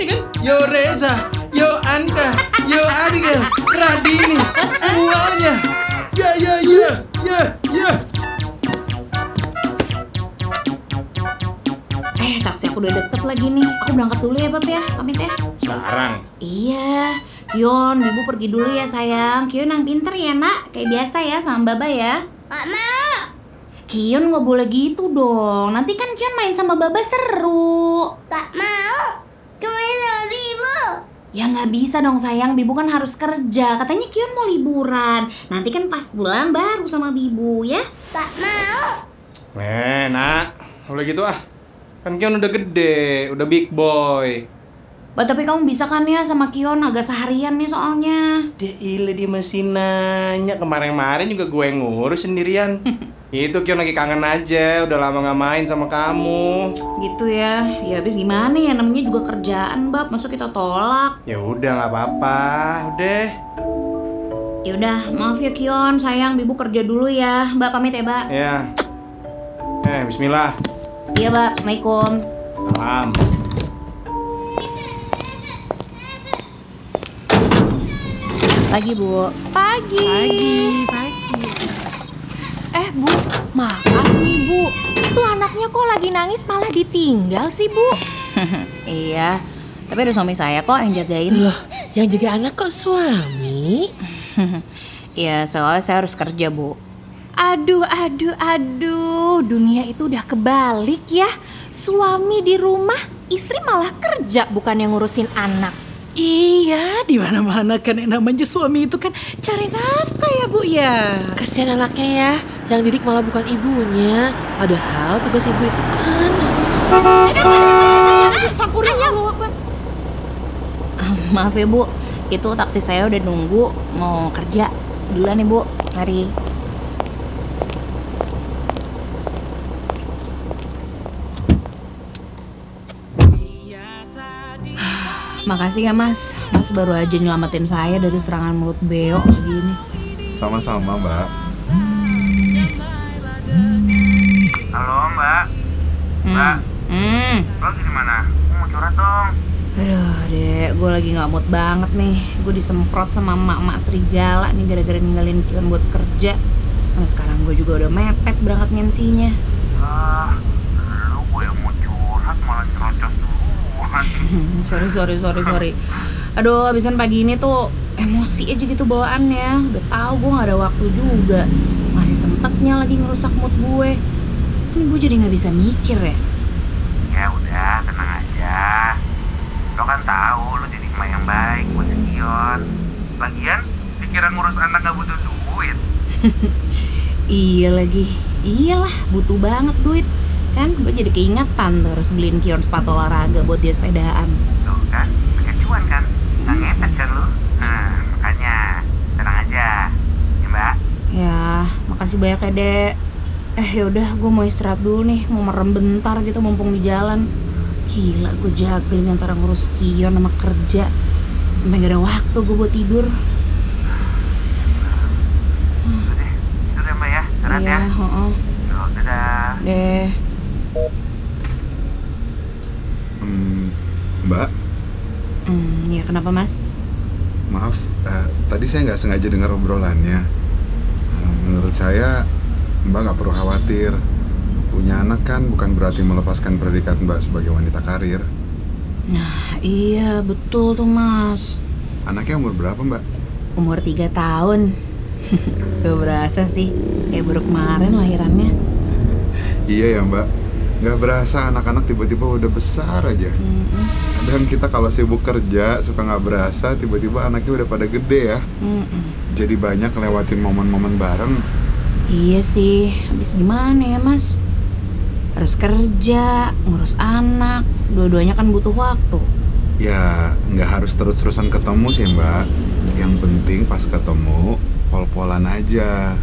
ini kan Yo Reza, Yo Anta, Yo Abigail, Radini, semuanya. Ya ya ya ya ya. Eh, taksi aku udah deket lagi nih. Aku berangkat dulu ya, Bab ya. Pamit ya. Sekarang. Iya, Kion, Bibu pergi dulu ya sayang. Kion yang pinter ya nak, kayak biasa ya sama Baba ya. Gak mau. Kion nggak boleh gitu dong. Nanti kan Kion main sama Baba seru. Gak mau. Kemarin sama Bibu. Ya nggak bisa dong sayang, Bibu kan harus kerja. Katanya Kion mau liburan. Nanti kan pas pulang baru sama Bibu ya. Gak mau. Eh, nak. Boleh gitu ah. Kan Kion udah gede, udah big boy. Bah, tapi kamu bisa kan ya sama Kion agak seharian nih soalnya. Dia ile dia masih nanya kemarin-kemarin juga gue yang ngurus sendirian. Itu Kion lagi kangen aja, udah lama nggak main sama kamu. Gitu ya. Ya habis gimana ya namanya juga kerjaan, Bab. Masuk kita tolak. Ya udah nggak apa-apa, udah. Ya udah, maaf ya Kion, sayang Bibu kerja dulu ya. Mbak pamit ya, Mbak. Ya. Eh, Bismillah. Iya, Mbak. Assalamualaikum. Salam. Pagi, Bu. Pagi. Pagi. Bu, maaf nih, Bu. Itu anaknya kok lagi nangis malah ditinggal sih, Bu. iya. Tapi ada suami saya kok yang jagain. Loh, yang jaga anak kok suami? Iya, soalnya saya harus kerja, Bu. Aduh, aduh, aduh. Dunia itu udah kebalik ya. Suami di rumah, istri malah kerja bukan yang ngurusin anak. Iya, di mana-mana kan yang namanya suami itu kan cari nafkah ya bu ya. Kasihan anaknya ya, yang didik malah bukan ibunya. Padahal tugas ibu itu kan. Sampurin Allah Akbar. Maaf ya, Bu. Itu taksi saya udah nunggu mau kerja. Duluan nih, Bu. Mari. Makasih ya mas, mas baru aja nyelamatin saya dari serangan mulut beo begini. Sama-sama, Mbak. Mbak, Hmm. Hmm. lo di mana? Aku mau curhat dong. Aduh dek, gue lagi gak mood banget nih Gue disemprot sama emak-emak serigala nih gara-gara ninggalin Kion buat kerja Nah sekarang gue juga udah mepet berangkat MC-nya Ah, lu gue yang mau curhat malah nyerocos duluan. Sorry, sorry, sorry, sorry Aduh, abisan pagi ini tuh emosi aja gitu bawaannya Udah tahu gue gak ada waktu juga Masih sempetnya lagi ngerusak mood gue Ini gue jadi gak bisa mikir ya ya udah, tenang aja. Lo kan tahu lo jadi emak yang baik buat si Kion. Lagian, pikiran ngurus anak gak butuh duit. Iya lagi, iyalah butuh banget duit Kan gue jadi keingatan tuh harus beliin Kion sepatu olahraga buat dia sepedaan Tuh kan, pakai cuan kan? Gak ngepet kan lo? Nah, makanya tenang aja. Ya Mbak. Ya, makasih banyak ya, Dek. Eh, yaudah, gue mau istirahat dulu nih. Mau merem bentar gitu mumpung di jalan. Gila, gue juggling antara ngurus Kion sama kerja. Sampai gak ada waktu gue buat tidur. Udah deh, tidur ya Mbak ya. Istirahat Iya, ya. heeh. Yo, dadah. Deh. Hmm, Mbak, Hmm, ya kenapa, Mas? maaf, eh, tadi saya nggak sengaja dengar obrolannya. Eh, menurut saya, Mbak nggak perlu khawatir. Punya anak kan bukan berarti melepaskan predikat Mbak sebagai wanita karir. Nah, iya, betul tuh, Mas. Anaknya umur berapa Mbak? Umur 3 tahun. Gak berasa sih. Kayak baru kemarin lahirannya. Iya ya Mbak, nggak berasa anak-anak tiba-tiba udah besar aja. Mm-mm, Dan kita kalau sibuk kerja suka nggak berasa tiba-tiba anaknya udah pada gede ya. mm-mm. Jadi banyak lewatin momen-momen bareng. Iya sih, habis gimana ya mas? Harus kerja, ngurus anak, dua-duanya kan butuh waktu. Ya nggak harus terus-terusan ketemu sih Mbak. Yang penting pas ketemu pol-polan aja,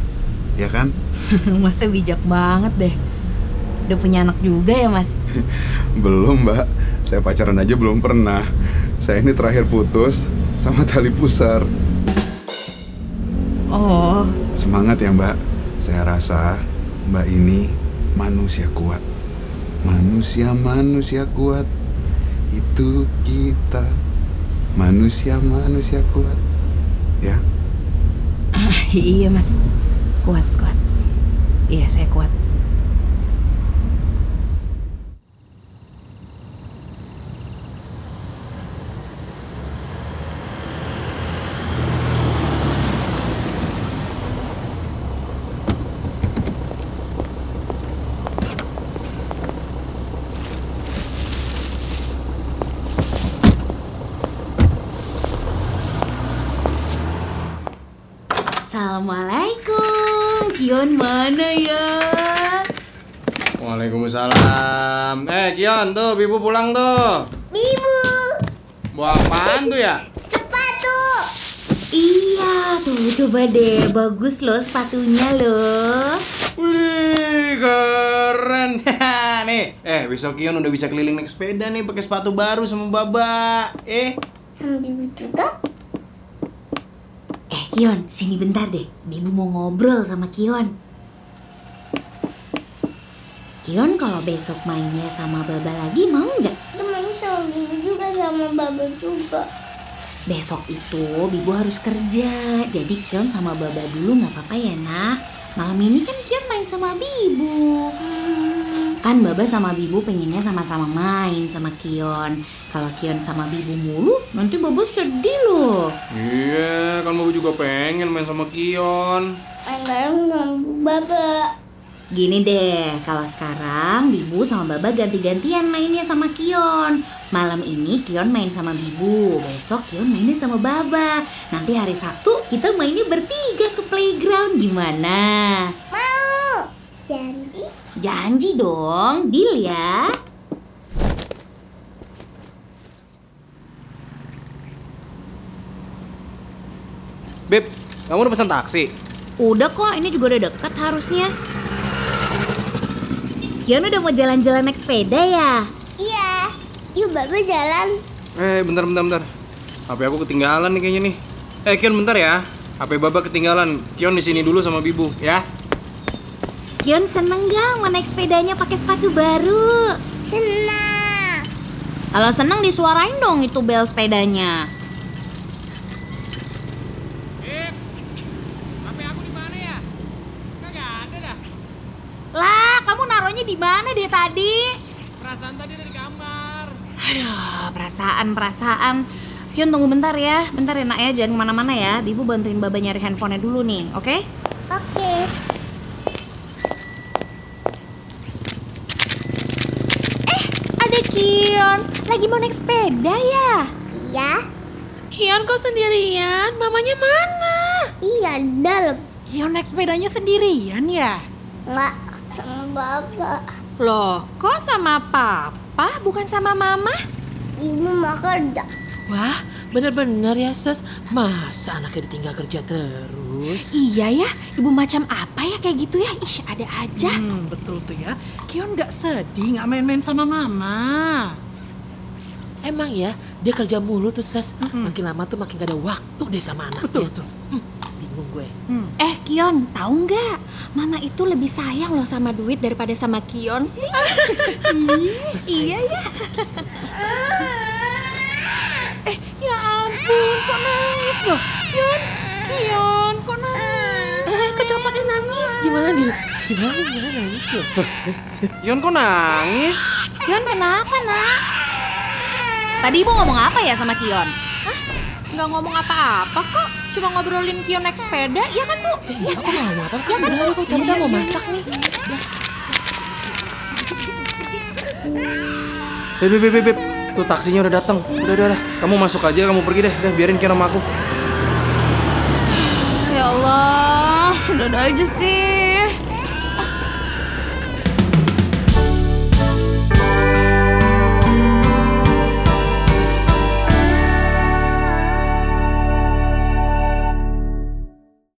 ya kan? Masnya bijak banget deh. Udah punya anak juga ya mas? Belum Mbak, saya pacaran aja belum pernah. Saya ini terakhir putus sama tali pusar. Oh, Semangat ya Mbak. Saya rasa Mbak ini manusia kuat. Manusia manusia kuat Itu kita manusia-manusia kuat. Ya, iya mas, kuat kuat. Iya saya kuat. Assalamualaikum, Kion mana ya? Waalaikumsalam. Eh, Kion tuh, Bibu pulang tuh. Bibu, Bawa apaan tuh ya? sepatu. Iya tuh coba deh, bagus loh sepatunya loh. Wih, keren. nih, eh besok Kion udah bisa keliling naik sepeda nih pakai sepatu baru sama Baba. Eh, Sama Bibu juga. Kion, sini bentar deh. Bibu mau ngobrol sama Kion. Kion kalau besok mainnya sama Baba lagi mau nggak? Temen sama Bibu juga sama Baba juga. Besok itu Bibu harus kerja. Jadi Kion sama Baba dulu nggak apa-apa ya nak. Malam ini kan Kion main sama Bibu. Kan Baba sama Bibu pengennya sama-sama main sama Kion. Kalau Kion sama Bibu mulu, nanti Baba sedih loh. iya kan Baba juga pengen main sama Kion. Main bareng sama Baba. Gini deh, kalau sekarang Bibu sama Baba ganti-gantian mainnya sama Kion. Malam ini Kion main sama Bibu, besok Kion mainnya sama Baba. Nanti hari Sabtu kita mainnya bertiga ke playground. Gimana? Mau. Janji. Dong, deal ya. Beb, kamu udah pesan taksi? Udah kok, ini juga udah deket harusnya. Kion udah mau jalan-jalan naik sepeda ya? Iya. Yuk Baba jalan. Eh, bentar, bentar, bentar. HP aku ketinggalan nih kayaknya nih. Eh, Kion bentar ya. HP Baba ketinggalan. Kion di sini dulu sama Bibu, ya. Kion seneng gak mau naik sepedanya pakai sepatu baru? Senang. Kalau seneng disuarain dong itu bel sepedanya. Beb, HP aku di mana ya? Kagak ada dah. Lah, kamu naruhnya di mana deh tadi? Perasaan tadi ada di kamar. Aduh, perasaan, perasaan. Kion tunggu bentar ya, bentar ya nak ya, jangan ke mana-mana ya. Bibu bantuin baba nyari handphonenya dulu nih, oke? Oke. Ada Kion, lagi mau naik sepeda ya? Iya. Kion kok sendirian? Mamanya mana? Iya dalam. Kion naik sepedanya sendirian ya? Enggak sama Baba. Loh, kok sama papa bukan sama mama? Ibu mau kerja. Wah, bener-bener ya Ses. Masa anaknya ditinggal kerja terus? Iya ya, ibu macam apa ya kayak gitu ya? Ih, ada aja. Hmm, betul tuh ya. Kion nggak sedih, nggak main-main sama mama. Emang ya, dia kerja mulu tuh Ses. Makin lama tuh makin gak ada waktu deh sama anaknya. Betul betul. Bingung gue. Eh Kion, tahu nggak? Mama itu lebih sayang loh sama duit daripada sama Kion. iya ya. Eh, ya ampun, kok nangis loh? Kion, Kion, kok nangis? Eh, kecopakin nangis. Gimana nih? Gimana, gimana nangis loh? Kion kok nangis? Kion kenapa nak? Tadi ibu ngomong apa ya sama Kion? Hah? Nggak ngomong apa-apa kok. Cuma ngobrolin Kion naik sepeda, ya kan bu? Ya, aku nggak ngomong apa. Ya kan, udah, aku coba mau masak nih. Beb, beb, beb, beb. Tuh taksinya udah datang. Udah, udah, udah. Kamu masuk aja, kamu pergi deh. Udah, biarin Kion sama aku. Ya Allah, udah aja sih.